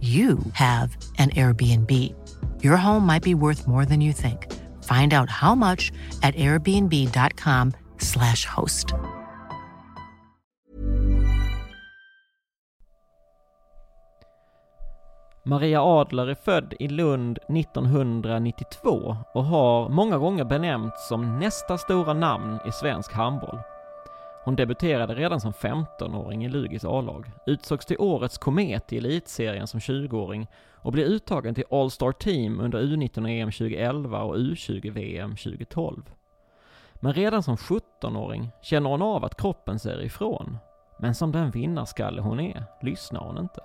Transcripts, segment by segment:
you have an Airbnb. Your home might be worth more than you think. Find out how much at airbnb.com/slash host. Maria Adler är född i Lund 1992 och har många gånger benämnts som nästa stora namn i svensk handboll. Hon debuterade redan som 15-åring i Lugis A-lag, utsågs till årets komet i elitserien som 20-åring och blev uttagen till All-Star Team under U19-EM 2011 och U20-VM 2012. Men redan som 17-åring känner hon av att kroppen säger ifrån. Men som den vinnarskalle hon är, lyssnar hon inte.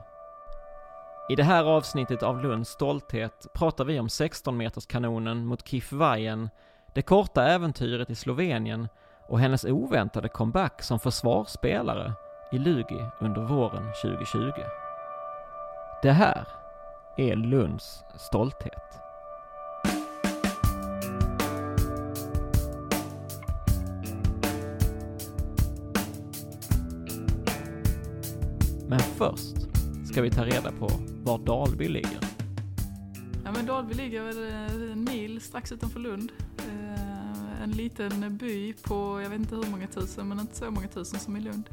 I det här avsnittet av Lunds stolthet pratar vi om 16-meterskanonen mot KIF Vajen, det korta äventyret i Slovenien och hennes oväntade comeback som försvarsspelare i Lugi under våren 2020. Det här är Lunds stolthet. Men först ska vi ta reda på var Dalby ligger. Ja men Dalby ligger väl en mil strax utanför Lund. Eh, en liten by på, jag vet inte hur många tusen, men inte så många tusen som i Lund.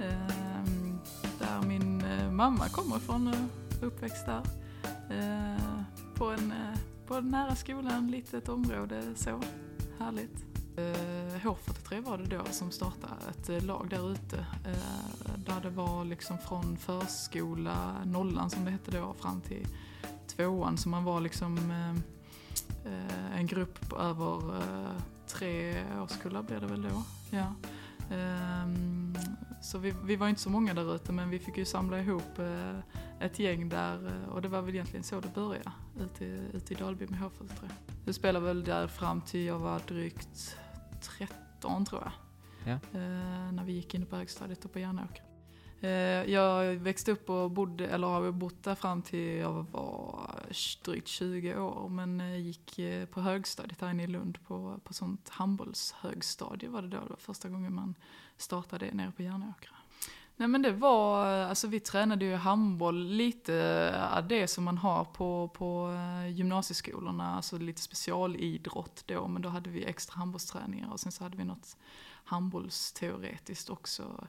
Ehm, där min eh, mamma kommer ifrån och eh, uppväxt där. Ehm, på en, eh, på en nära skolan, litet område så. Härligt. H43 var det då som startade ett lag där ute. Där det var liksom från förskola, nollan som det hette då, fram till tvåan. Så man var liksom en grupp över tre årskullar blir det väl då. Ja. Ehm, så vi, vi var inte så många där ute men vi fick ju samla ihop eh, ett gäng där eh, och det var väl egentligen så det började ute, i- ute i Dalby med H43. Du spelade väl där fram till jag var drygt 13 tror jag. Ja. Eh, när vi gick in på högstadiet och på Järnåker. Eh, jag växte upp och bodde, eller har bott där fram till jag var drygt 20 år. Men eh, gick eh, på högstadiet här inne i Lund på, på sånt handbollshögstadie var det då. Det var första gången man startade nere på Järnåkra. Nej men det var, alltså vi tränade ju handboll lite det som man har på, på gymnasieskolorna, alltså lite specialidrott då, men då hade vi extra handbollsträningar och sen så hade vi något handbollsteoretiskt också.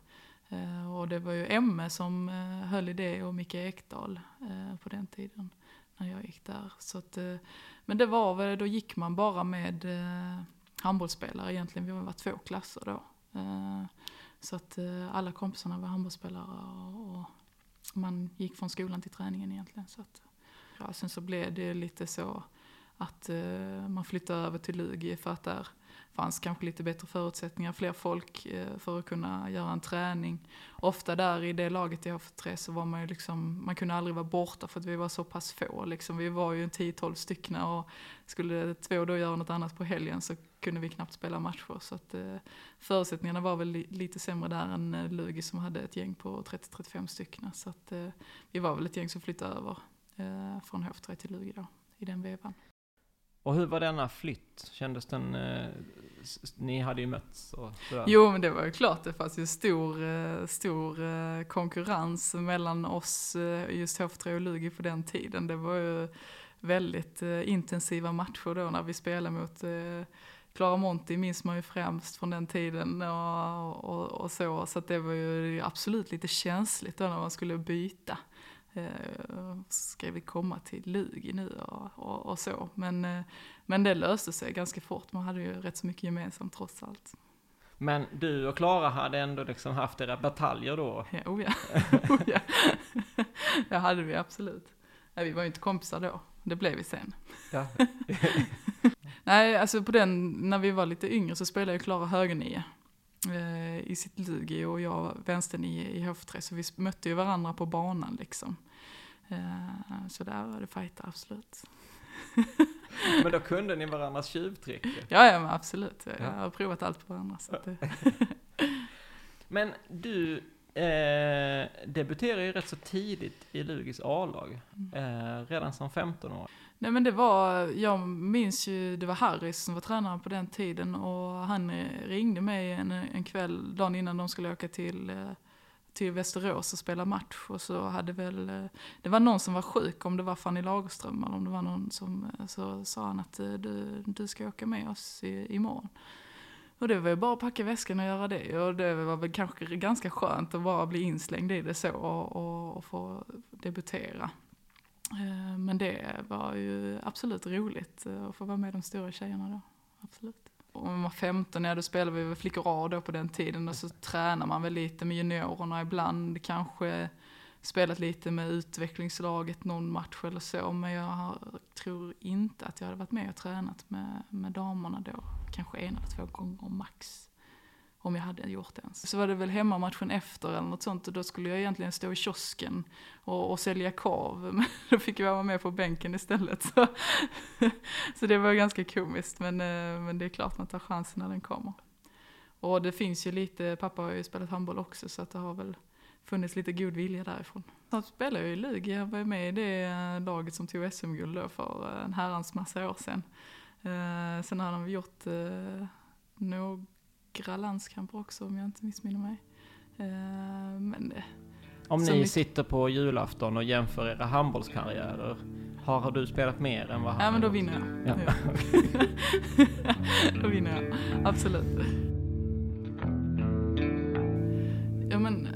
Eh, och det var ju Emme som eh, höll i det och Micke Ekdahl eh, på den tiden när jag gick där. Så att, men det var väl, då gick man bara med handbollsspelare egentligen, vi var två klasser då. Så att alla kompisarna var handbollsspelare och, man gick från skolan till träningen egentligen. Så att, ja, sen så blev det lite så att man flyttade över till Lugi för att där fanns kanske lite bättre förutsättningar, fler folk eh, för att kunna göra en träning. Ofta där i det laget i HF3 så var man ju liksom, man kunde aldrig vara borta för att vi var så pass få liksom. Vi var ju en 10-12 stycken och skulle två då göra något annat på helgen så kunde vi knappt spela matcher. Så att, eh, förutsättningarna var väl lite sämre där än eh, Lugi som hade ett gäng på 30-35 stycken. Så att, vi var väl ett gäng som flyttade över från HF3 till Lugi då, i den vevan. Och hur var denna flytt? Kändes den... Eh, ni hade ju mötts och sådär. Jo, men det var ju klart. Det fanns ju stor, eh, stor eh, konkurrens mellan oss, eh, just HF3 och Lugi på den tiden. Det var ju väldigt intensiva matcher då när vi spelade mot Clara Monti minns man ju främst från den tiden och, och, och så. Så det var ju absolut lite känsligt då när man skulle byta. Eh, ska vi komma till Lugi nu och, och, och, så. Men, eh, men det löste sig ganska fort, man hade ju rätt så mycket gemensamt trots allt. Men du och Klara hade ändå liksom haft era bataljer då? Ja, oh ja. oh ja. det hade vi absolut. Nej, vi var ju inte kompisar då, det blev vi sen. Ja. Nej, alltså på den, när vi var lite yngre så spelade ju Klara högernia i sitt Lugi och jag vänsternio i HF3, så vi mötte ju varandra på banan liksom. Eh, så där var det fighter, absolut. men då kunde ni varandras tjuvtrick? Ja, ja men absolut. Jag har provat allt på varandra. Så det... men du eh, debuterade ju rätt så tidigt i Lugis A-lag, mm. eh, redan som 15 år. Nej men det var, jag minns ju, det var Harris som var tränare på den tiden och han ringde mig en, en kväll, dagen innan de skulle åka till eh, till Västerås och spela match och så hade väl, eh, det var någon som var sjuk, om det var Fanny Lagerström eller om det var någon som, eh, så sa han att du, du ska åka med oss i, imorgon. Och det var ju bara att packa väskan och göra det. Och det var väl kanske ganska skönt att bara bli inslängd i det så och, och, och få debutera. Eh, men det var ju absolut roligt eh, att få vara med de stora tjejerna då. Absolut. Om man var 15, ja då spelade vi väl flickor A då på den tiden och så tränar man väl lite med juniorerna ibland, kanske spelat lite med utvecklingslaget någon match eller så, men jag har, tror inte att jag hade varit med och tränat med, med damerna då, kanske en eller två gånger max om jag hade gjort det ens. Så var det väl hemmamatchen efter eller något sånt och då skulle jag egentligen stå i kiosken och, och sälja korv. Men då fick jag vara med på bänken istället. Så, så det var ganska komiskt men, eh, men det är klart man tar chansen när den kommer. Och det finns ju lite, pappa har ju spelat handboll också så att det har väl funnits lite god vilja därifrån. Sen spelade ju i Lugi, jag var med i det eh, laget som tog SM-guld då för eh, en herrans massa år sedan. Sen har de gjort eh, några landskamper också om jag inte missminner mig. Uh, men det, om ni mycket... sitter på julafton och jämför era handbollskarriärer, har, har du spelat mer än vad han Ja men då vinner jag. Ja. då vinner jag, absolut. Ja men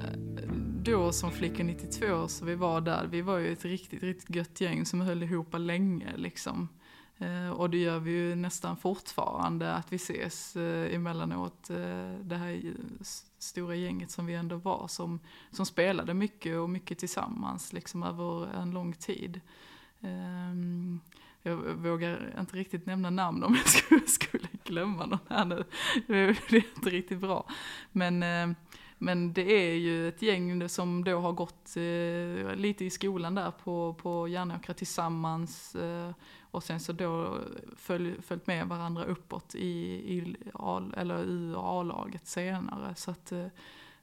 då som flicka 92 så vi var där, vi var ju ett riktigt, riktigt gött gäng som höll ihop länge liksom. Eh, och det gör vi ju nästan fortfarande, att vi ses eh, emellanåt. Eh, det här stora gänget som vi ändå var, som, som spelade mycket och mycket tillsammans liksom över en lång tid. Ehm, jag vågar inte riktigt nämna namn om jag skulle, skulle glömma någon här nu. Det är inte riktigt bra. Men, men det är ju ett gäng som då har gått lite i skolan där på, på Järnåkra tillsammans och sen så då följ, följt med varandra uppåt i, i eller U och A-laget senare. Så att eh,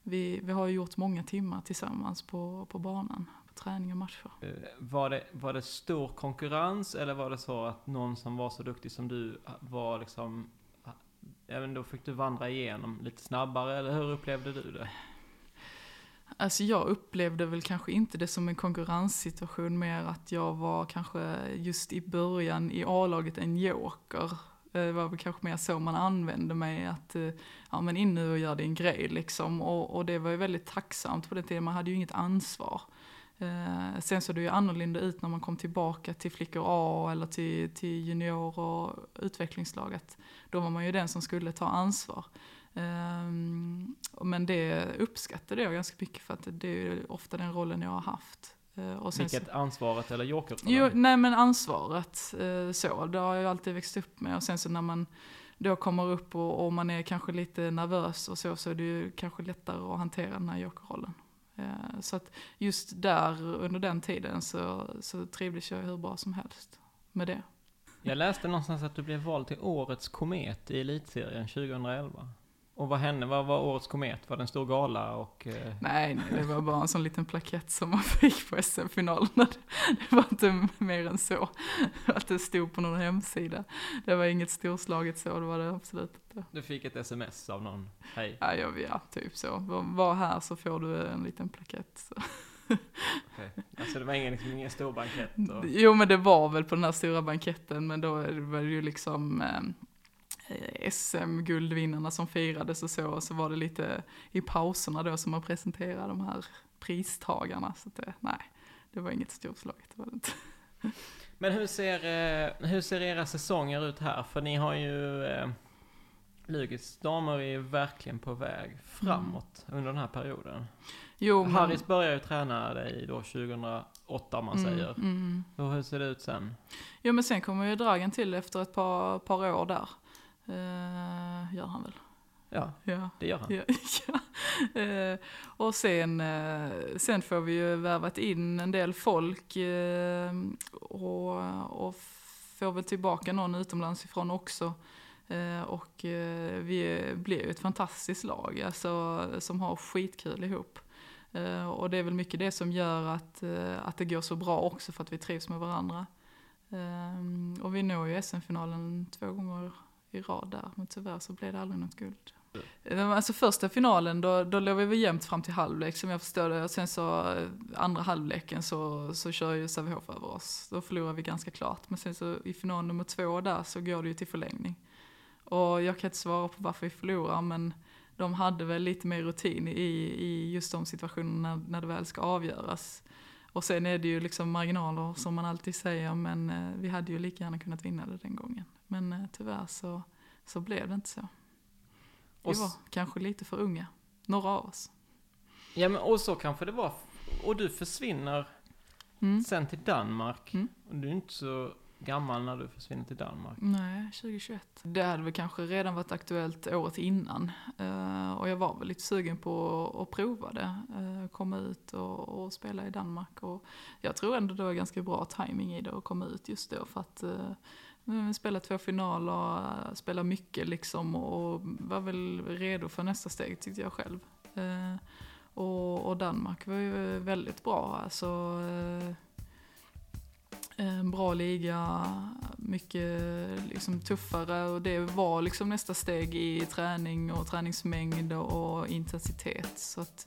vi, vi har gjort många timmar tillsammans på, på banan, på träning och matcher. Eh, var det, var det stor konkurrens eller var det så att någon som var så duktig som du eh, var liksom, eh, även då fick du vandra igenom lite snabbare eller hur upplevde du det? Alltså jag upplevde väl kanske inte det som en konkurrenssituation mer att jag var kanske just i början i A-laget en joker. Eh, det var väl kanske mer så man använde mig, att eh, ja men in nu och gör din grej liksom. Och, och det var ju väldigt tacksamt på den tiden, man hade ju inget ansvar. Eh, sen såg det ju annorlunda ut när man kom tillbaka till flickor A eller till, till junior och utvecklingslaget. Då var man ju den som skulle ta ansvar. Um, men det uppskattade jag ganska mycket för att det är ofta den rollen jag har haft. Uh, och sen Vilket, ansvaret eller joker? Jo, nej men ansvaret uh, så, det har jag alltid växt upp med. Och sen så när man då kommer upp och, och, man är kanske lite nervös och så, så är det ju kanske lättare att hantera den här jokerrollen. Uh, så att just där, under den tiden, så, så trivdes jag hur bra som helst med det. Jag läste någonstans att du blev vald till Årets Komet i Elitserien 2011. Och vad hände? Vad var Årets Komet? Var det en stor gala och... Eh... Nej, nej, det var bara en sån liten plakett som man fick på SM-finalerna. Det var inte mer än så. Att det stod på någon hemsida. Det var inget storslaget så, det var det absolut inte. Du fick ett sms av någon? Hej. Ja, ja, ja typ så. Var, var här så får du en liten plakett. Så. Okay. Alltså det var ingen, liksom, ingen stor bankett? Och... Jo men det var väl på den här stora banketten men då var det ju liksom eh, SM-guldvinnarna som firades och så, och så var det lite i pauserna då som man presenterade de här pristagarna. Så det, nej, det var inget storslaget, det var det inte. Men hur ser, eh, hur ser era säsonger ut här? För ni har ju eh, Lugits damer är verkligen på väg framåt mm. under den här perioden. Jo, men... Harris började ju träna dig då 2008 om man mm, säger. Mm. Och hur ser det ut sen? Jo men sen kommer ju Dragen till efter ett par, par år där. Uh, gör han väl? Ja, ja, det gör han. Ja, ja. Uh, och sen, uh, sen får vi ju värvat in en del folk och, och får väl tillbaka någon utomlands ifrån också. och vi blir ju ett fantastiskt lag alltså, som har skitkul ihop. Eh, och det är väl mycket det som gör att, eh, att det går så bra också för att vi trivs med varandra. Eh, och vi når ju SM-finalen två gånger i rad där, men tyvärr så blev det aldrig något guld. Alltså första finalen, då, då låg vi väl jämnt fram till halvlek som jag förstår det. Och sen så eh, andra halvleken så, så kör ju Sävehof över oss. Då förlorar vi ganska klart. Men sen så i final nummer två där så går det ju till förlängning. Och jag kan inte svara på varför vi förlorar men de hade väl lite mer rutin i, i just de situationerna när, det väl ska avgöras. Och sen är det ju liksom marginaler som man alltid säger, men eh, vi hade ju lika gärna kunnat vinna det den gången. Men eh, tyvärr så, så blev det inte så. Vi var kanske lite för unga, några av oss. Ja men och så kanske det var. Och du försvinner mm. sen till Danmark. Mm. Och du är inte så gammal när du försvinner till Danmark? Nej, 2021. Det hade väl kanske redan varit aktuellt året innan. Uh, och jag var väl lite sugen på att prova det. Uh, komma ut och, spela i Danmark. Och jag tror ändå det var ganska bra timing i det att komma ut just då. För att Eh, spela två finaler, spela mycket liksom. Och var väl redo för nästa steg tyckte jag själv. Eh, och, och, Danmark var ju väldigt bra. Alltså, en bra liga, mycket liksom tuffare och det var liksom nästa steg i träning och träningsmängd och intensitet. Så att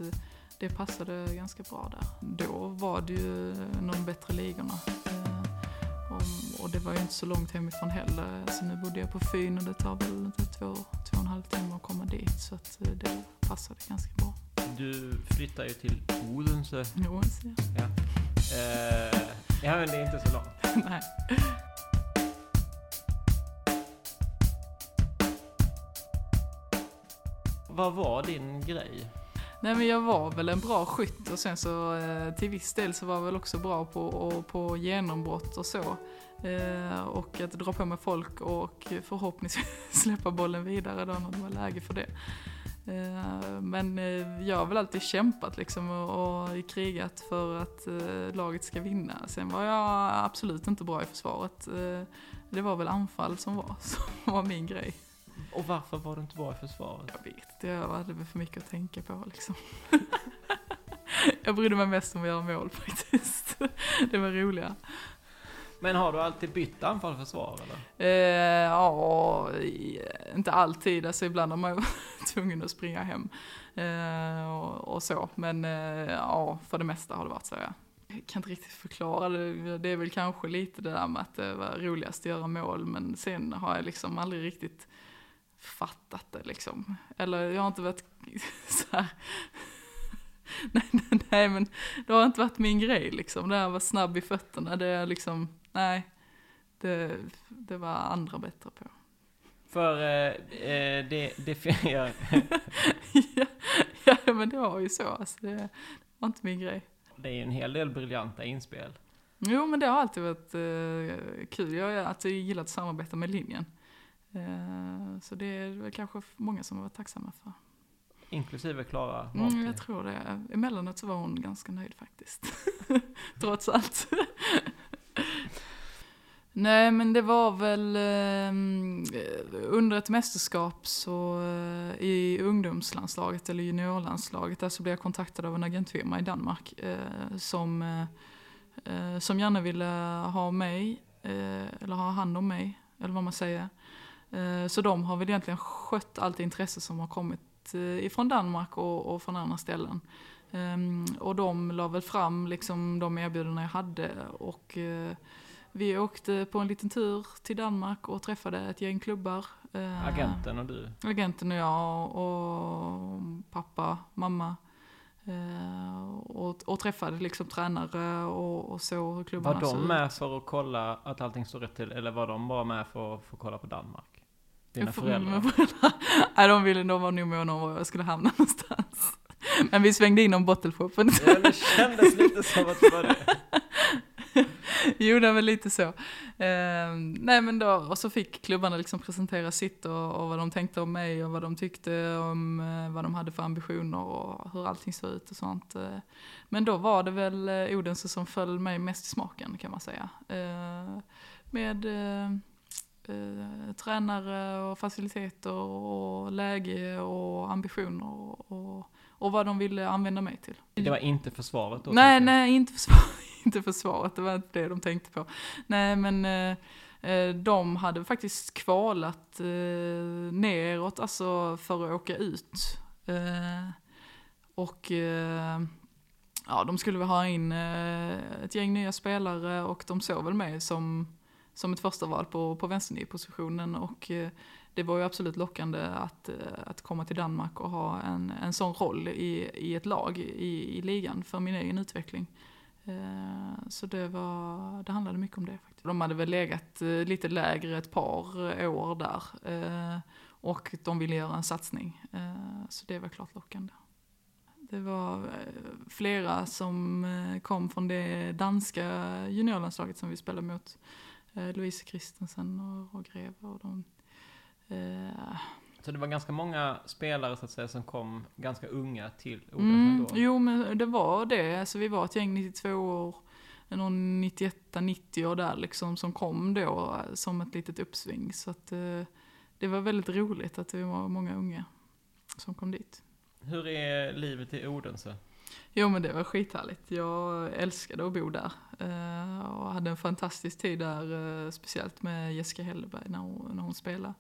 det passade ganska bra där. Då var det ju någon bättre ligorna. Och det var ju inte så långt hemifrån heller. Så nu bodde jag på Fyn och det tar väl två, två och en halv timme att komma dit. Så att eh, det passade ganska bra. Du flyttar ju till Odense. Odense, ja. Eh, ja, men det är inte så långt. Nej. Vad var din grej? Nej men jag var väl en bra skytt och sen så eh, till viss del så var jag väl också bra på, och, på genombrott och så. Eh, och att dra på med folk och förhoppningsvis släppa bollen vidare då när det var läge för det. Eh, men eh, jag har väl alltid kämpat liksom och, och krigat för att laget ska vinna. Sen var jag absolut inte bra i försvaret. Det var väl anfall som var, som var min grej. Och varför var du inte bra i försvaret? Jag vet inte, jag hade väl för mycket att tänka på liksom. jag brydde mig mest om att göra mål faktiskt. Det var roligare. Men har du alltid bytt anfall och försvar eller? Eh, ja, inte alltid. Alltså ibland har man ju tvungen att springa hem. Eh, och, och, så. Men eh, ja, för det mesta har det varit så ja. Jag kan inte riktigt förklara det. Det är väl kanske lite det där med att det var roligast att göra mål. Men sen har jag liksom aldrig riktigt fattat det liksom. Eller jag har inte varit så här nej, nej, nej, men det har inte varit min grej liksom. Det här var snabb i fötterna, det är liksom, nej. Det, det var andra bättre på. För eh, eh det, det, ja, ja, men det var ju så. Alltså, det var inte min grej. Det är ju en hel del briljanta inspel. Jo, men det har alltid varit eh, kul. Jag har alltid gillat att samarbeta med linjen. Eh, så det är väl kanske många som har varit tacksamma för. Inklusive Klara mm, Jag tror det. Emellanåt så var hon ganska nöjd faktiskt. Trots allt. Nej men det var väl eh, under ett mästerskap så eh, i ungdomslandslaget eller juniorlandslaget där så blev jag kontaktad av en agentfirma i Danmark eh, som, eh, eh, som gärna ville ha mig, eh, eller ha hand om mig, eller vad man säger. Eh, så de har väl egentligen skött allt intresse som har kommit eh, ifrån Danmark och, och från andra ställen. Ehm, och de la väl fram liksom de erbjudanden jag hade och eh, vi åkte på en liten tur till Danmark och träffade ett gäng klubbar. Uh, agenten och du? Agenten och jag och pappa, mamma. Uh, och, och, träffade liksom tränare och, och så hur klubbarna Var de med för att kolla att allting stod rätt till eller var de bara med för att få kolla på Danmark? Dina föräldrar? Nej, de ville, de var nog måna om var jag skulle hamna någonstans. Men vi svängde in om bottleshopen. Ja, det kändes lite som att det var det. jo, det var lite så. Eh, nej men då, och så fick klubbarna liksom presentera sitt och, och, vad de tänkte om mig och vad de tyckte om eh, vad de hade för ambitioner och hur allting såg ut och sånt. Eh, men då var det väl eh, Odense som föll mig mest i smaken kan man säga. Eh, med eh, eh tränare och faciliteter och läge och ambitioner och, och och vad de ville använda mig till. Det var inte försvaret då? Nej, nej, inte, försvar, inte försvaret, det var inte det de tänkte på. Nej, men eh, eh, de hade faktiskt kvalat eh, neråt, alltså för att åka ut. Eh, och eh, ja, de skulle väl ha in eh, ett gäng nya spelare och de såg väl mig som, som ett första val på, på vänsternypositionen och eh, det var ju absolut lockande att, eh, att komma till Danmark och ha en, en sån roll i, i ett lag i, i ligan för min egen utveckling. Eh, så det, var, det handlade mycket om det. faktiskt. De hade väl legat lite lägre ett par år där. Och de ville göra en satsning. Så det var klart lockande. Det var flera som kom från det danska juniorlandslaget som vi spelade mot. Louise Christensen och, och Greve och de Eh, så det var ganska många spelare så att säga som kom ganska unga till Odense mm, då? Jo, men det var det. Alltså vi var ett gäng 92 år, någon 91 90 år där liksom som kom då som ett litet uppsving. Så att eh, det var väldigt roligt att det var många unga som kom dit. Hur är livet i Odense? Jo men det var skithärligt. Jag älskade att bo där. Eh, och hade en fantastisk tid där, speciellt med Jessica Helleberg när hon, när hon spelade.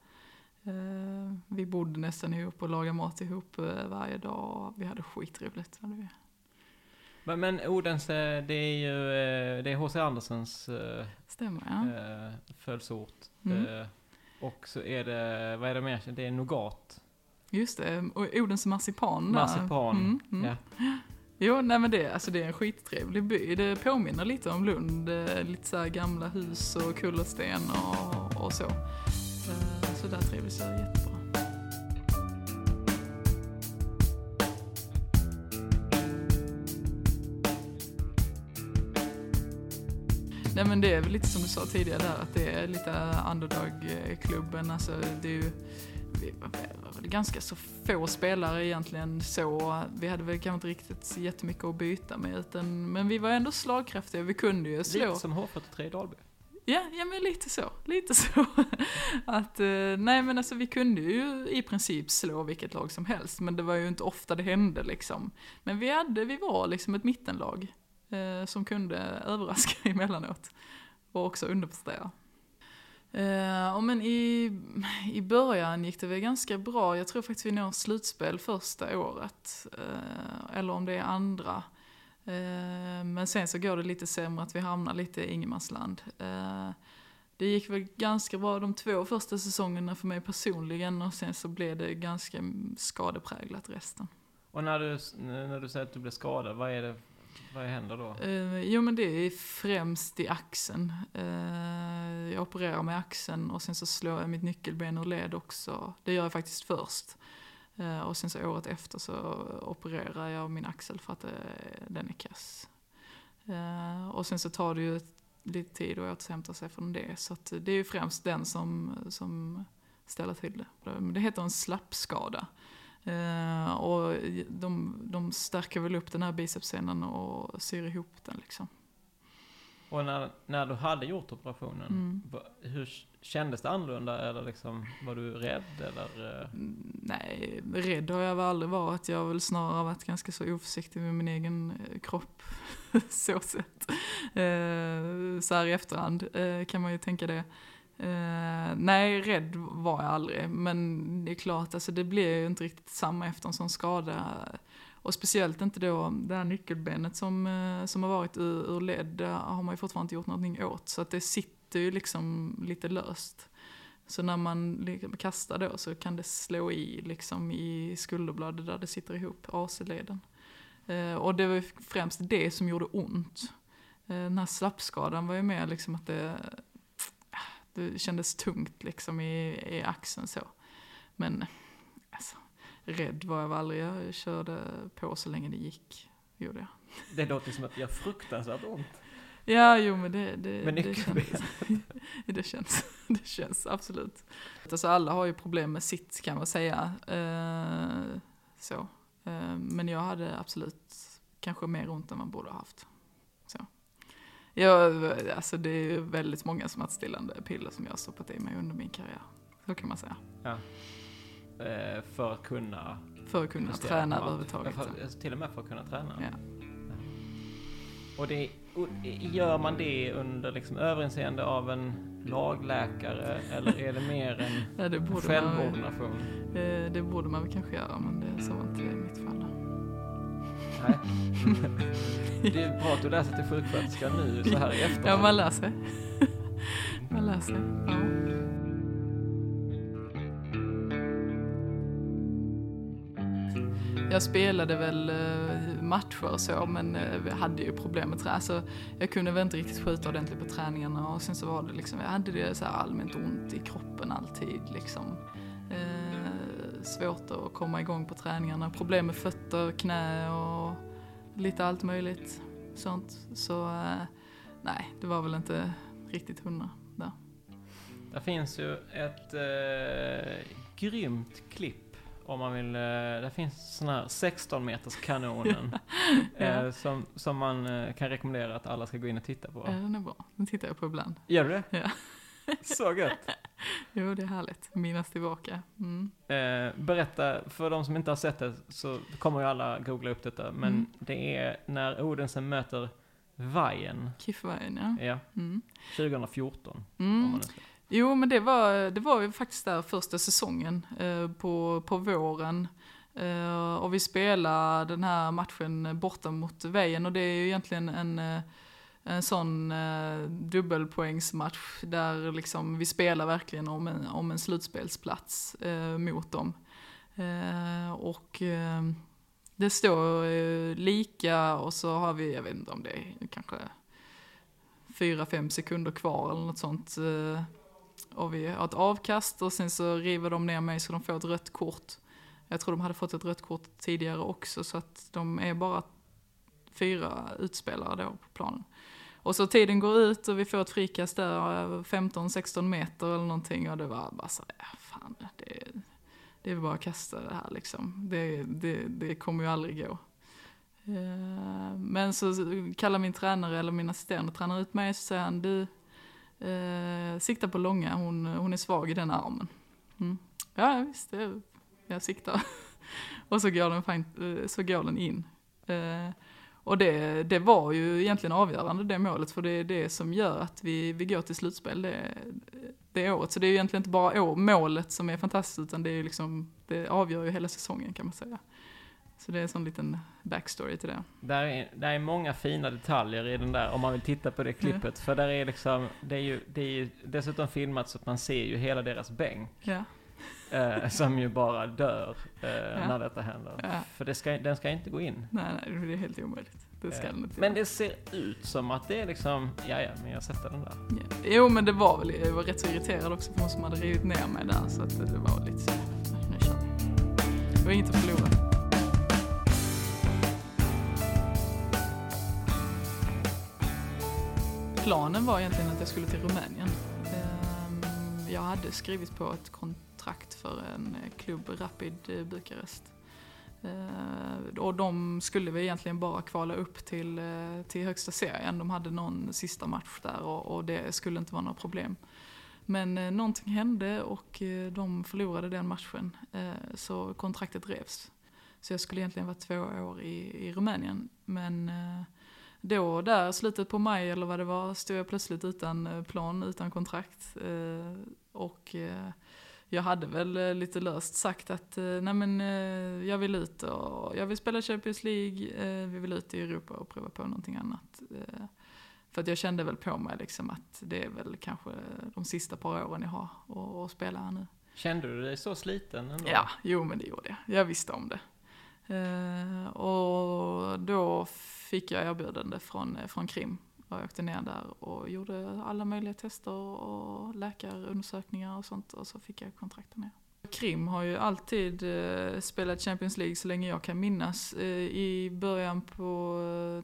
Eh, vi bodde nästan ihop och lagade mat ihop eh, varje dag. Vi hade skitroligt. Hade vi. Men, men Odense, det är ju det är H.C. Andersens Stämmer, ja. födelseort. Mm. Och så är det, vad är det mer? Det är Nougat. Just det, och Odense marsipan. Marsipan, mm, mm. ja. Jo, nej men det, alltså det är en skittrevlig by. Det påminner lite om Lund. Eh, lite så gamla hus och kullersten och, och så eh, så där trivdes jag jättebra. Nej men det är väl lite som du sa tidigare där att det är lite underdog-klubben. Alltså det är ju ganska så få spelare egentligen så. Vi hade väl kanske inte riktigt jättemycket att byta med utan, men vi var ändå slagkraftiga. Vi kunde ju slå. Lite som H43 i Dalby. Ja, ja men lite så. Lite så. att, eh, nej men alltså vi kunde ju i princip slå vilket lag som helst, men det var ju inte ofta det hände liksom. Men vi, hade, vi var liksom ett mittenlag eh, som kunde överraska emellanåt. Och också underprestera. Eh, men i, i början gick det väl ganska bra. Jag tror faktiskt vi når slutspel första året. Uh, eller om det är andra. Uh, men sen så går det lite sämre att vi hamnar lite i ingenmansland. Uh, det gick väl ganska bra de två första säsongerna för mig personligen och sen så blev det ganska skadepräglat resten. Och när du, när du säger att du blev skadad, vad är det vad händer då? Eh, jo men det är främst i axeln. Eh, jag opererar med axeln och sen så slår jag mitt nyckelben ur led också. Det gör jag faktiskt först. Eh, och sen så året efter så opererar jag min axel för att eh, den är kass. Eh, och sen så tar det ju lite tid att återhämta sig från det. Så det är ju främst den som, som ställer till det. Det heter en slappskada och de, de stärker väl upp den här bicepsscenen och syr ihop den liksom. Och när, när du hade gjort operationen, Mm. hur kändes det annorlunda? Eller liksom, var du rädd? Eller, eh, Mm, Nej, rädd har jag väl aldrig varit. Jag har väl snarare varit ganska så oförsiktig med min egen eh, kropp. så sett. Eh, så här i efterhand eh, kan man ju tänka det. Uh, nej, rädd var jag aldrig. Men det är klart, alltså, det blir ju inte riktigt samma efter en sån skada. Och speciellt inte då det här nyckelbenet som, eh, som har varit ur, ur led, det har man ju fortfarande inte gjort någonting åt. Så att det sitter ju liksom lite löst. Så när man liksom kastar då så kan det slå i liksom i skulderbladet där det sitter ihop, AC-leden. Uh, och det var ju främst det som gjorde ont. Den här slappskadan var ju mer liksom att det, det kändes tungt liksom i, i axeln så. Men alltså, rädd var jag aldrig, jag körde på så länge det gick. Gjorde jag. det låter som att gör fruktansvärt ont. Ja, jo men det, det, Men det, känns, det känns. Det känns absolut. Alltså alla har ju problem med sitt kan man säga. Eh, så. Eh, men jag hade absolut kanske mer ont än man borde ha haft. Jag, alltså det är väldigt många smärtstillande piller som jag har stoppat i mig under min karriär. Så kan man säga. Eh, för att kunna För att kunna träna överhuvudtaget. Ja, för, alltså, till och med för att kunna träna. Ja. Och det, och gör man det under liksom överinseende av en lagläkare eller är det mer en Ja, självordination? eh, det borde man väl kanske göra men det var inte i mitt fall. Nej. Det är bra att du läser till sjuksköterska nu så här i efterhand. Ja, man lär sig. man lär sig. Ja. Jag spelade väl eh, matcher och så, men eh, hade ju problem med träning. Alltså, jag kunde väl inte riktigt skjuta ordentligt på träningarna och sen så var det liksom, jag hade det så allmänt ont i kroppen alltid liksom. Svårt att komma igång på träningarna, problem med fötter, knä och lite allt möjligt sånt. Så eh, nej, det var väl inte riktigt hundra där. Det finns ju ett eh, grymt klipp om man vill. Eh, det finns sån här 16 meters kanonen Ja. eh, som, som man kan rekommendera att alla ska gå in och titta på. Ja, den är bra. Den tittar jag på ibland. Gör du det? Ja. Så gött. Jo, det är härligt. Minnas tillbaka. Mm. Eh, berätta, för de som inte har sett det så kommer ju alla googla upp detta. Men Mm. det är när Odensen möter Vajen. Kiffvargen, ja. Ja, Mm. 2014. Om Mm. Jo, men det var, det var ju faktiskt där första säsongen eh, på, på våren. Eh, och vi spelade den här matchen borta mot Vejen och det är ju egentligen en, eh, en sån eh, dubbelpoängsmatch där liksom vi spelar verkligen om en, om en slutspelsplats eh, mot dem. Eh, och eh, det står eh, lika och så har vi, jag vet inte om det är kanske fyra, fem sekunder kvar eller något sånt. eh, och vi har ett avkast och sen så river de ner mig så de får ett rött kort. Jag tror de hade fått ett rött kort tidigare också så att de är bara fyra utspelare då på planen. Och så tiden går ut och vi får ett frikast där, 15-16 meter eller någonting och det var bara så, ja fan, det, det är bara att kasta det här liksom. Det, det, det kommer ju aldrig gå. Eh, men så kallar min tränare eller min assistent, och tränar ut mig och så säger han, du, eh, sikta på långa, hon, hon är svag i den armen. Mm. Ja visst, jag, jag siktar. och så går den, eh, så går den in. Eh, och det, det var ju egentligen avgörande det målet, för det är det som gör att vi, vi går till slutspel det, det året. Så det är ju egentligen inte bara år, målet som är fantastiskt, utan det, är liksom, det avgör ju hela säsongen kan man säga. Så det är en sån liten backstory till det. Där är, där är många fina detaljer i den där, om man vill titta på det klippet. För där är liksom, det är ju, det är ju dessutom filmat så att man ser ju hela deras bänk. Ja. Eh, som ju bara dör eh, när detta händer. Ja. För det ska, den ska inte gå in. Nej, nej, det är helt omöjligt. Det ska Eh, den inte Men det ser ut som att det är liksom, ja ja, men jag sätter den där. Ja. Jo, men det var väl, jag var rätt så irriterad också för hon som hade rivit ner mig där, så att det var lite så, nu kör vi. Det var inget att förlora. Planen var egentligen att jag skulle till Rumänien. Ehm, Jag hade skrivit på ett kontrakt för en klubb, Rapid Bukarest. Eh, och de skulle vi egentligen bara kvala upp till, eh, till högsta serien. De hade någon sista match där och, och det skulle inte vara några problem. Men eh, någonting hände och eh, de förlorade den matchen. Så kontraktet revs. Så jag skulle egentligen vara två år i, i Rumänien. Men då, där slutet på maj eller vad det var, stod jag plötsligt utan plan, utan kontrakt. Och jag hade väl lite löst sagt att nej men jag vill ut och jag vill spela Champions League, vi vill ut i Europa och prova på någonting annat. För att jag kände väl på mig liksom att det är väl kanske de sista par åren jag har att, spela här nu. Kände du dig så sliten ändå? Ja, jo men det gjorde jag. Jag visste om det. Och då fick jag erbjudande från, från Krim. Jag åkte ner där och gjorde alla möjliga tester och läkarundersökningar och sånt och så fick jag kontrakt ner. Krim har ju alltid eh, spelat Champions League så länge jag kan minnas. Eh, I början på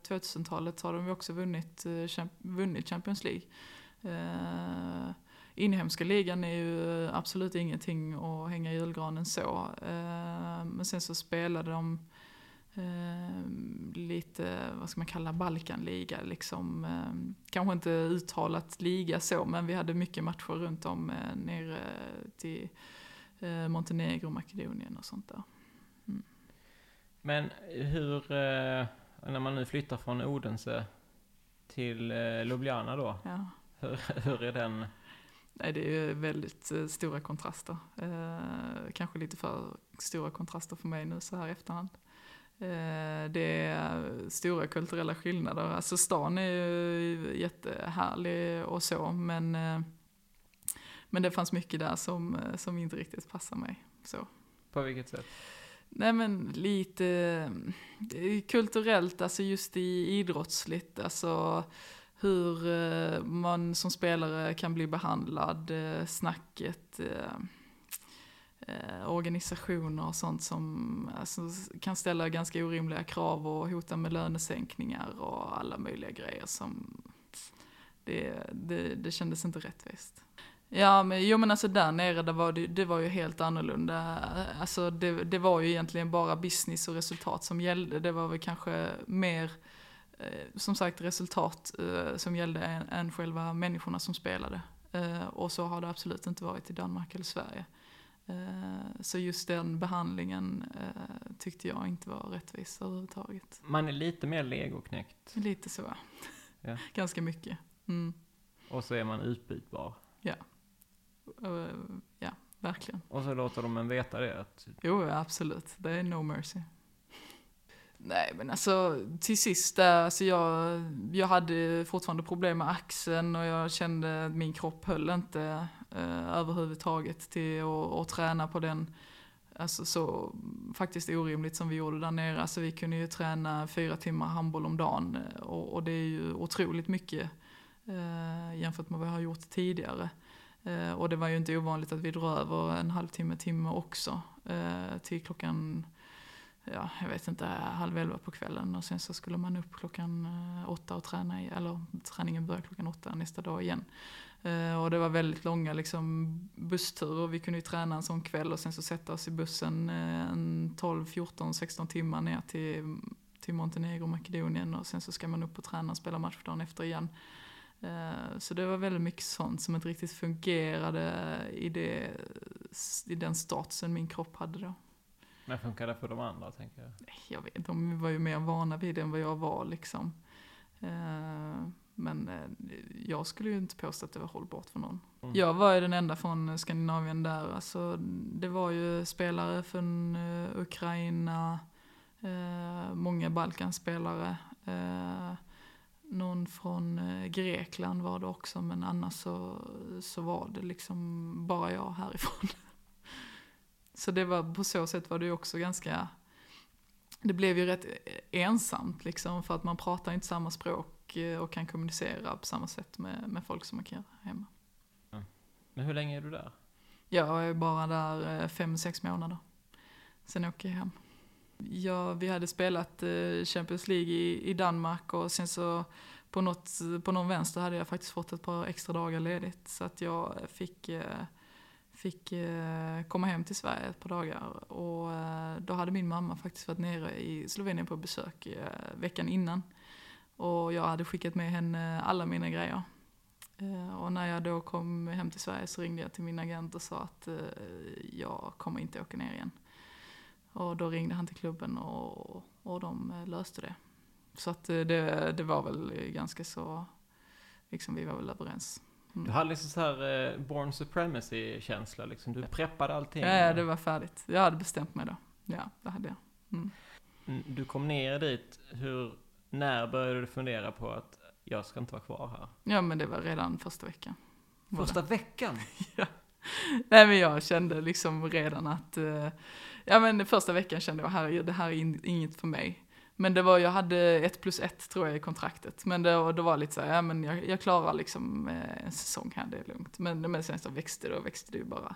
eh, 2000-talet har de ju också vunnit, vunnit Champions League. Inhemska ligan är ju absolut ingenting att hänga i julgranen så. Men sen så spelade de eh, lite, vad ska man kalla Balkanliga liksom. Eh, kanske inte uttalat liga så, men vi hade mycket matcher runt om eh, nere till eh, Montenegro, Makedonien och sånt där. Mm. Men hur, eh, när man nu flyttar från Odense till eh, Ljubljana då, ja. hur, hur är den? Nej, det är väldigt eh, stora kontraster. Eh, kanske lite för stora kontraster för mig nu så här i efterhand. Eh, det är stora kulturella skillnader. Alltså stan är ju jättehärlig och så, men eh, men det fanns mycket där som, eh, som inte riktigt passade mig. Så. På vilket sätt? Nej men lite kulturellt, alltså just i idrottsligt, alltså hur man som spelare kan bli behandlad, eh, organisationer och sånt som alltså, kan ställa ganska orimliga krav och hota med lönesänkningar och alla möjliga grejer som det, det, det kändes inte rättvist. Ja, men, jo men alltså där nere, det var det, det var ju helt annorlunda. Alltså det, det var ju egentligen bara business och resultat som gällde. Det var väl kanske mer, eh, som sagt, resultat eh, som gällde än, än själva människorna som spelade. Eh, och så har det absolut inte varit i Danmark eller Sverige. Eh, så just den behandlingen eh, tyckte jag inte var rättvis överhuvudtaget. Man är lite mer legoknäckt. Lite så, ja. Ganska mycket. Mm. Och så är man utbytbar. Ja. Ja, verkligen. Och så låter de en veta det? Att... Jo, absolut. Det är no mercy. Nej, men alltså till sist alltså jag, jag hade fortfarande problem med axeln och jag kände att min kropp höll inte eh, överhuvudtaget till att, träna på den, alltså så faktiskt orimligt som vi gjorde där nere. Alltså vi kunde ju träna fyra timmar handboll om dagen eh, och, och det är ju otroligt mycket eh, jämfört med vad jag har gjort tidigare. Eh, och det var ju inte ovanligt att vi drog över en halvtimme, timme också. Eh, till klockan, ja, jag vet inte, halv elva på kvällen. Och sen så skulle man upp klockan eh, åtta och träna, eller träningen började klockan åtta nästa dag igen och det var väldigt långa liksom, bussturer. Vi kunde ju träna en sån kväll och sen så sätta oss i bussen en 12, 14, 16 timmar ner till, till Montenegro, Makedonien. Och sen så ska man upp och träna och spela match dagen efter igen. Eh, så det var väldigt mycket sånt som inte riktigt fungerade i, det, i den statusen min kropp hade då. Men funkar det för de andra tänker jag? Jag vet de var ju mer vana vid det än vad jag var liksom. Eh, men eh, jag skulle ju inte påstå att det var hållbart för någon. Mm. Jag var ju den enda från Skandinavien där. Alltså, det var ju spelare från Ukraina, många Balkanspelare någon från eh, Grekland var det också, men annars så, så var det liksom bara jag härifrån. Så det var, på så sätt var det ju också ganska, det blev ju rätt ensamt liksom, för att man pratar inte samma språk eh, och kan kommunicera på samma sätt med, med folk som man kan hemma. Ja. Men hur länge är du där? Jag är bara där eh, fem, sex månader. Sen åker jag hem. Ja, vi hade spelat eh, Champions League i, i Danmark och sen så på, något, på någon vänster hade jag faktiskt fått ett par extra dagar ledigt. Så att jag fick, eh, fick eh, komma hem till Sverige ett par dagar. Och eh, då hade min mamma faktiskt varit nere i Slovenien på besök eh, veckan innan. Och jag hade skickat med henne alla mina grejer. Eh, och när jag då kom hem till Sverige så ringde jag till min agent och sa att eh, jag kommer inte åka ner igen. Och då ringde han till klubben och, och de eh, löste det. Så att det, det var väl ganska så, liksom vi var väl överens. Mm. Du hade liksom så här eh, Born Supremacy-känsla liksom. Du preppade allting. Ja, det var färdigt. Jag hade bestämt mig då. Ja, det hade jag. Mm. mm. Du kom ner dit. Hur, när började du fundera på att jag ska inte vara kvar här? Ja, men det var redan första veckan. Första veckan? ja. Nej, men jag kände liksom redan att, uh, ja men första veckan kände jag, herregud, det här är inget för mig. Men det var, jag hade ett plus ett tror jag i kontraktet. Men det, det var lite så här, ja men jag, jag klarar liksom eh, en säsong här, det är lugnt. Men, men sen så växte det och växte det ju bara.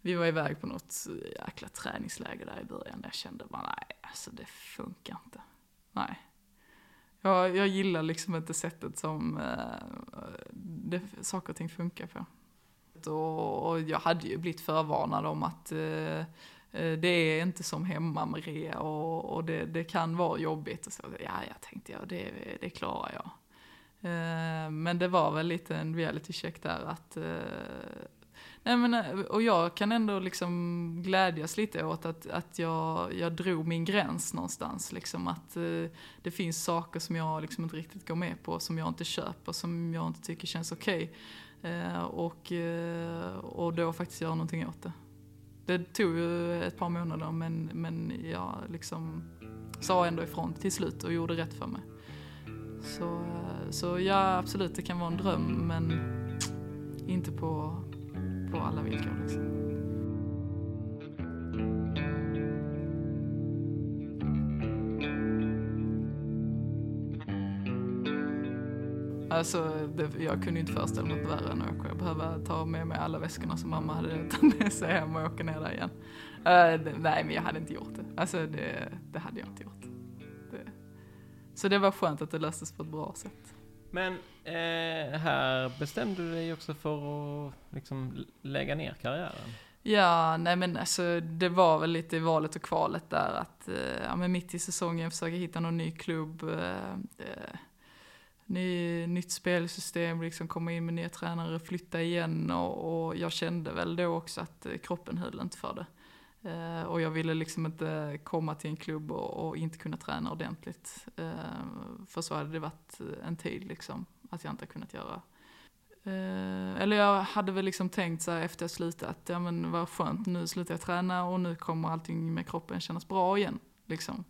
Vi var iväg på något jäkla träningsläger där i början. Där jag kände bara, nej alltså det funkar inte. Nej. Jag, jag gillar liksom inte sättet som eh, det, saker och ting funkar på. Och, och jag hade ju blivit förvarnad om att eh, eh det är inte som hemma med rea och, och det, det, kan vara jobbigt. Och så, ja, jag tänkte jag, det, det klarar jag. Eh, men det var väl lite en reality check där att eh, jag menar, eh, och jag kan ändå liksom glädjas lite åt att, att jag, jag drog min gräns någonstans. Liksom att eh, det finns saker som jag liksom inte riktigt går med på, som jag inte köper, som jag inte tycker känns okej. Okay. och, och då faktiskt göra någonting åt det. Det tog ju ett par månader men, men jag liksom sa ändå ifrån till slut och gjorde rätt för mig. Så, så ja, absolut det kan vara en dröm men inte på, på alla villkor liksom. Alltså, det, jag kunde inte föreställa mig något värre än att åka. Jag ta med mig alla väskorna som mamma hade tagit med sig hem och åka ner där igen. Uh, det, nej, men jag hade inte gjort det. Alltså, det, det hade jag inte gjort. Det. Så det var skönt att det löstes på ett bra sätt. Men eh, här bestämde du dig också för att liksom lägga ner karriären? Ja, nej men alltså det var väl lite i valet och kvalet där att, eh, ja men mitt i säsongen försöka hitta någon ny klubb. Eh, eh ny, nytt spelsystem, liksom komma in med nya tränare, flytta igen och, och jag kände väl då också att eh, kroppen höll inte för det. Eh, och jag ville liksom inte komma till en klubb och, och inte kunna träna ordentligt. Eh, för så hade det varit en tid liksom, att jag inte kunnat göra. Eh, eller jag hade väl liksom tänkt så här efter jag slutat, att ja men vad skönt, nu slutar jag träna och nu kommer allting med kroppen kännas bra igen. Liksom.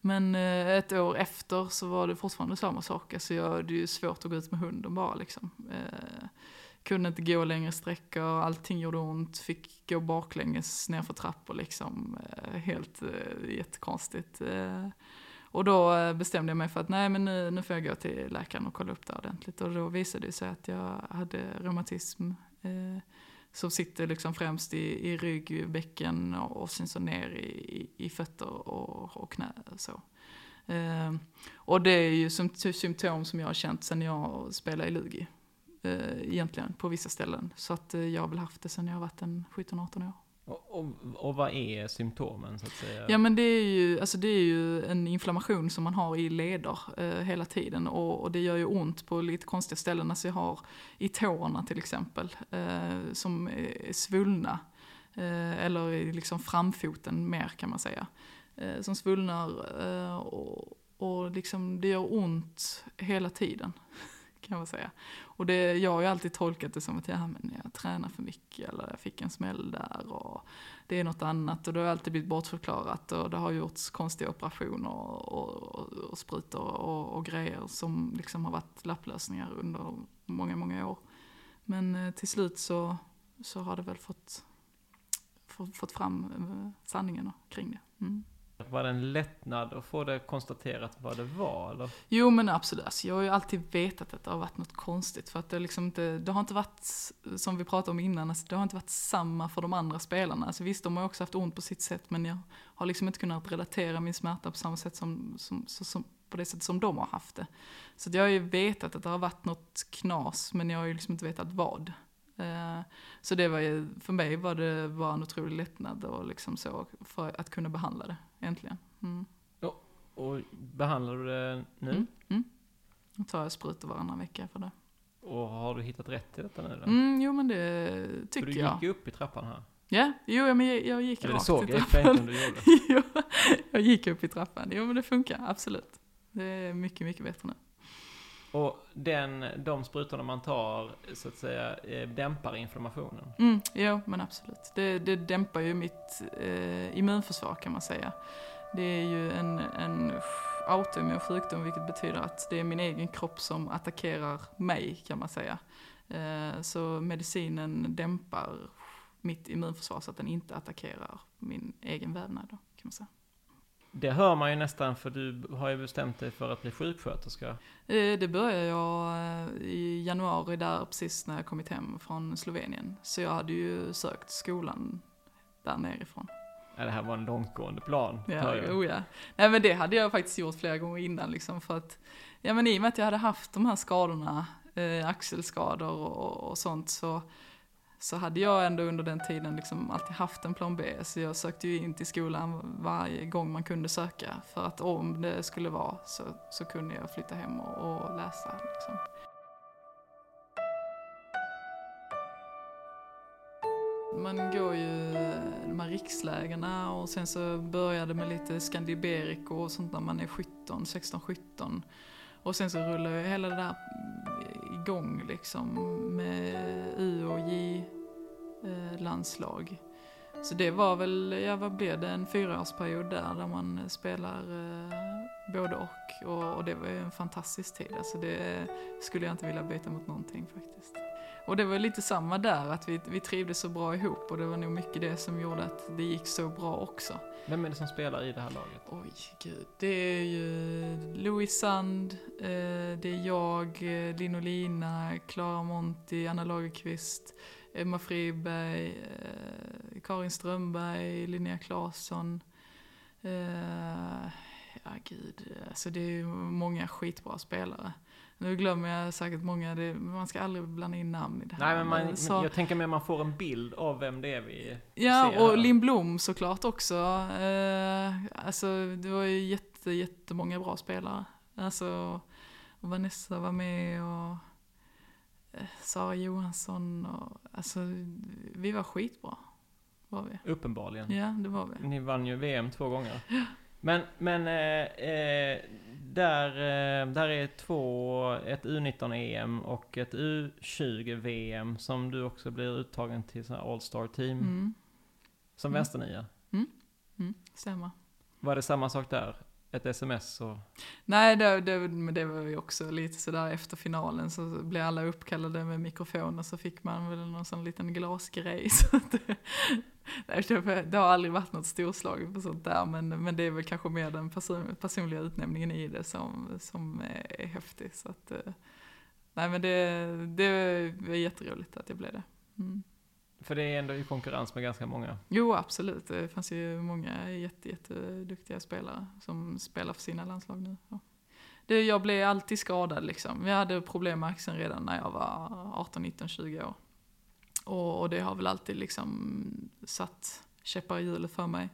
Men eh, ett år efter så var det fortfarande samma sak. Alltså jag, det är ju svårt att gå ut med hunden bara liksom. Kunde inte gå längre sträckor, allting gjorde ont, fick gå baklänges nerför trappor liksom. Eh, helt eh, jättekonstigt. Eh, och då bestämde jag mig för att nej men nu, nu får jag gå till läkaren och kolla upp det ordentligt. Och då visade det sig att jag hade reumatism. Eh, som sitter liksom främst i, i rygg, bäcken och, och sen så ner i, i fötter och, och knä. Så. Eh, och det är ju som, symptom som jag har känt sen jag spelade i Lugi. Eh, egentligen på vissa ställen. Så att eh, jag har väl haft det sen jag en 17-18 år. Och, och, och, vad är symptomen så att säga? Ja men det är ju, alltså det är ju en inflammation som man har i leder eh, hela tiden och, och, det gör ju ont på lite konstiga ställen. Alltså jag har i tårna till exempel eh, som är svullna. Eh, eller i liksom framfoten mer kan man säga. Eh, som svullnar och, och liksom det gör ont hela tiden kan man säga. Och det, jag har ju alltid tolkat det som att ja, men jag tränar för mycket eller jag fick en smäll där och det är något annat. Och det har alltid blivit bortförklarat och det har gjorts konstiga operationer och, och, och sprutor och, och, grejer som liksom har varit lapplösningar under många, många år. Men eh, till slut så, så har det väl fått, fått fram eh, sanningen kring det. Mm. Var det en lättnad att få det konstaterat vad det var? Eller? Jo men absolut, alltså, jag har ju alltid vetat att det har varit något konstigt. För att det, liksom inte, det har inte varit, som vi pratade om innan, alltså, det har inte varit samma för de andra spelarna. Alltså, visst, de har också haft ont på sitt sätt, men jag har liksom inte kunnat relatera min smärta på samma sätt som, som, som på det sätt som de har haft det. Så jag har ju vetat att det har varit något knas, men jag har ju liksom inte vetat vad. Eh, så det var ju, för mig var det bara en otrolig lättnad och liksom så, för att kunna behandla det, äntligen. Mm. Och behandlar du det nu? Mm. Mm. Då tar jag sprutor varannan vecka för det. Och har du hittat rätt i detta nu då? Mm, jo men det För tycker du gick jag. ju upp i trappan här. Ja, jo men jag, jag gick Eller rakt såg i jag trappan. om du gjorde. jo, jag gick upp i trappan. Jo men det funkar, absolut. Det är mycket, mycket bättre nu. Och den, de sprutorna man tar, så att säga, eh, dämpar inflammationen. Mm, jo men absolut. Det, det dämpar ju mitt eh, immunförsvar kan man säga. Det är ju en, en autoimmun sjukdom vilket betyder att det är min egen kropp som attackerar mig kan man säga. Eh, så medicinen dämpar mitt immunförsvar så att den inte attackerar min egen vävnad då, kan man säga. Det hör man ju nästan, för du har ju bestämt dig för att bli sjuksköterska. Eh, Det började jag eh, i januari där precis när jag kommit hem från Slovenien. Så jag hade ju sökt skolan där nerifrån. Ja, det här var en långtgående plan, Ja, oh ja. Nej men det hade jag faktiskt gjort flera gånger innan liksom för att, ja men i och med att jag hade haft de här skadorna, eh, axelskador och, och sånt så, så hade jag ändå under den tiden liksom alltid haft en plan B. Så jag sökte ju in till skolan varje gång man kunde söka för att om det skulle vara så, så kunde jag flytta hem och, och läsa liksom. Man går ju de här rikslägerna och sen så började med lite Scandiberico och sånt när man är 17, 16, 17. Och sen så rullar ju hela det där igång liksom med U och J-landslag. Eh, Så det var väl, ja vad blev det, en fyraårsperiod där, där man spelar eh, både och. och. Och det var ju en fantastisk tid, alltså det skulle jag inte vilja byta mot någonting faktiskt. Och det var lite samma där, att vi, vi trivdes så bra ihop och det var nog mycket det som gjorde att det gick så bra också. Vem är det som spelar i det här laget? Oj, gud. Det är ju Louis Sand, eh, det är jag, eh, Linn och Lina, Clara Monti, Anna Lagerqvist, Emma Friberg, eh, Karin Strömberg, Linnea Claesson. Eh, ja, gud. Alltså det är ju många skitbra spelare. Nu glömmer jag säkert många, det, man ska aldrig blanda in namn i det här. Nej, men man, Så- jag tänker mer man får en bild av vem det är vi Ja, ser och här. Linn Blom såklart också. Eh, alltså, det var ju jätte, jättemånga bra spelare. Alltså, Vanessa var med och eh, Sara Johansson och alltså, vi var skitbra. Var vi. Uppenbarligen. Ja, det var vi. Ni vann ju VM två gånger. Men, men eh, eh, där, eh, där är två, ett U19-EM och ett U20-VM som du också blir uttagen till All-Star Team Mm, som Mm. vänsternia. mm, stämmer. Var det samma sak där? Ett sms och... Nej, det, det, men det var ju också lite sådär efter finalen så blev alla uppkallade med mikrofoner så fick man väl någon sån liten glasgrej. Så det, det, har aldrig varit något storslag på sånt där men, men det är väl kanske mer den person, personliga utnämningen i det som, som är, häftig. Så att, eh, nej men det, det var jätteroligt att jag blev det. Mm. För det är ändå i konkurrens med ganska många. Jo, absolut. Det fanns ju många jätte, jätteduktiga spelare som spelar för sina landslag nu. Ja. Det, jag blev alltid skadad liksom. Jag hade problem med axeln redan när jag var 18, 19, 20 år. Och, och det har väl alltid liksom satt käppar i hjulet för mig.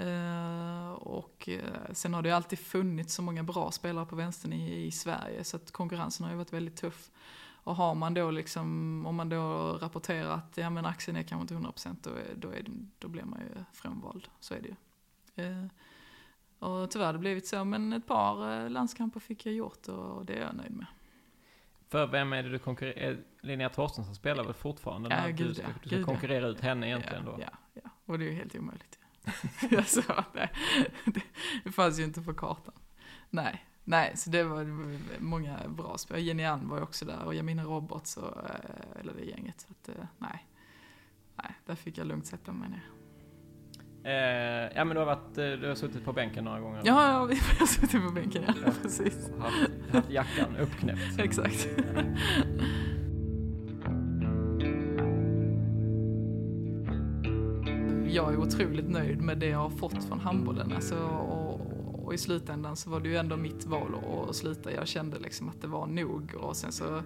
Uh, och uh, sen har det ju alltid funnits så många bra spelare på vänstern i, i Sverige så att konkurrensen har ju varit väldigt tuff. Och har man då liksom, om man då rapporterar att ja, men axeln är kanske inte 100% då, är, då, är, då blir man ju frånvald. Så är det ju. Eh, och tyvärr har det blivit så, men ett par eh, landskamper fick jag gjort och det är jag nöjd med. För vem är det du konkurrerar... Linnea Torstensson spelar väl fortfarande? Ja, när du gud ska, ja, du ska gud ja. konkurrera ut henne egentligen ja, då? Ja, ja, och det är ju helt omöjligt. alltså, nej, det, det fanns ju inte på kartan. Nej, nej, så det var, många bra spelare. Jenny Ann var ju också där och Jamina Roberts och, eh, eller det gänget. Så att, eh, nej, nej, där fick jag lugnt sätta mig ner. Eh, ja men du har, varit, eh, du har suttit på bänken några gånger? Ja, jag har suttit på bänken, ja, precis. Och haft, haft jackan uppknäppt? Exakt. Jag är otroligt nöjd med det jag har fått från handbollen. Alltså, och, och i slutändan så var det ju ändå mitt val att sluta. Jag kände liksom att det var nog. Och sen så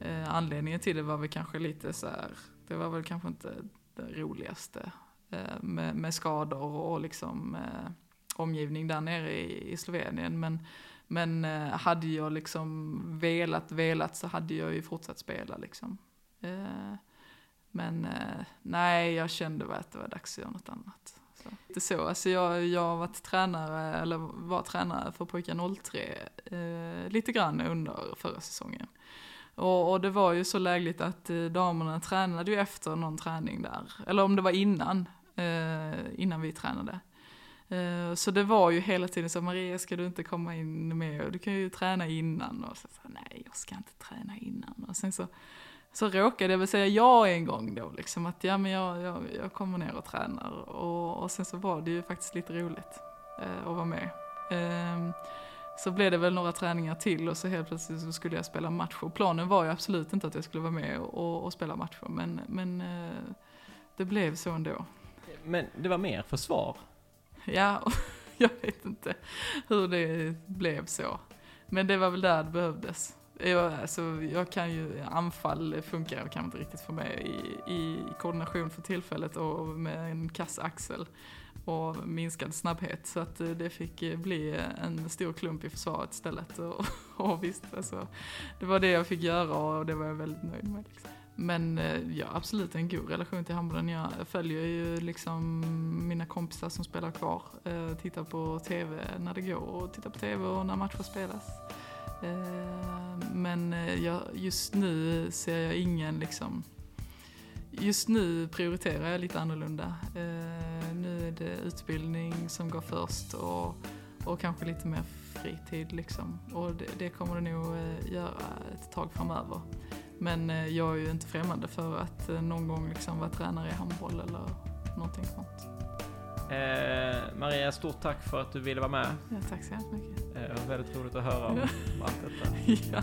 Eh, anledningen till det var väl kanske lite så här, det var väl kanske inte det roligaste eh, med, med, skador och liksom eh, omgivning där nere i, i Slovenien. Men, men eh, hade jag liksom velat, velat så hade jag ju fortsatt spela liksom. Eh, men eh, nej, jag kände väl att det var dags att göra något annat. Så. Det så, alltså jag, jag har varit tränare, eller var tränare för pojkar 03 eh, lite grann under förra säsongen. Och, och, det var ju så lägligt att eh, damerna tränade ju efter någon träning där. Eller om det var innan, eh, innan vi tränade. Eh, så det var ju hela tiden så, Maria ska du inte komma in med? Du kan ju träna innan. Och så, så nej jag ska inte träna innan. Och sen så, så råkade jag väl säga ja en gång då, liksom att ja men jag, jag, jag kommer ner och tränar. Och, och sen så var det ju faktiskt lite roligt eh, att vara med. Eh, så blev det väl några träningar till och så helt plötsligt så skulle jag spela matcher. Planen var ju absolut inte att jag skulle vara med och, och spela matcher, men, men eh, det blev så ändå. Men det var mer försvar? Ja, jag vet inte hur det blev så. Men det var väl där det behövdes. Jag, alltså, jag kan ju, anfall funkar kan inte riktigt för mig i, i koordination för tillfället och med en kass axel och minskad snabbhet. Så att eh, det fick eh, bli en stor klump i försvaret istället. Och, och visst, alltså, det var det jag fick göra och det var jag väldigt nöjd med. Liksom. Men jag ja, absolut en god relation till handbollen. Jag följer ju liksom mina kompisar som spelar kvar. Tittar på TV när det går och tittar på TV och när matcher spelas. Eh, men eh, just nu ser jag ingen liksom Just nu prioriterar jag lite annorlunda. Eh, nu är det utbildning som går först och, och kanske lite mer fritid liksom. Och det, det kommer det nog göra ett tag framöver. Men jag är ju inte främmande för att någon gång liksom vara tränare i handboll eller någonting sånt. Eh, Maria, stort tack för att du ville vara med. Ja, tack så hemskt mycket. Eh, väldigt roligt att höra om allt detta. ja.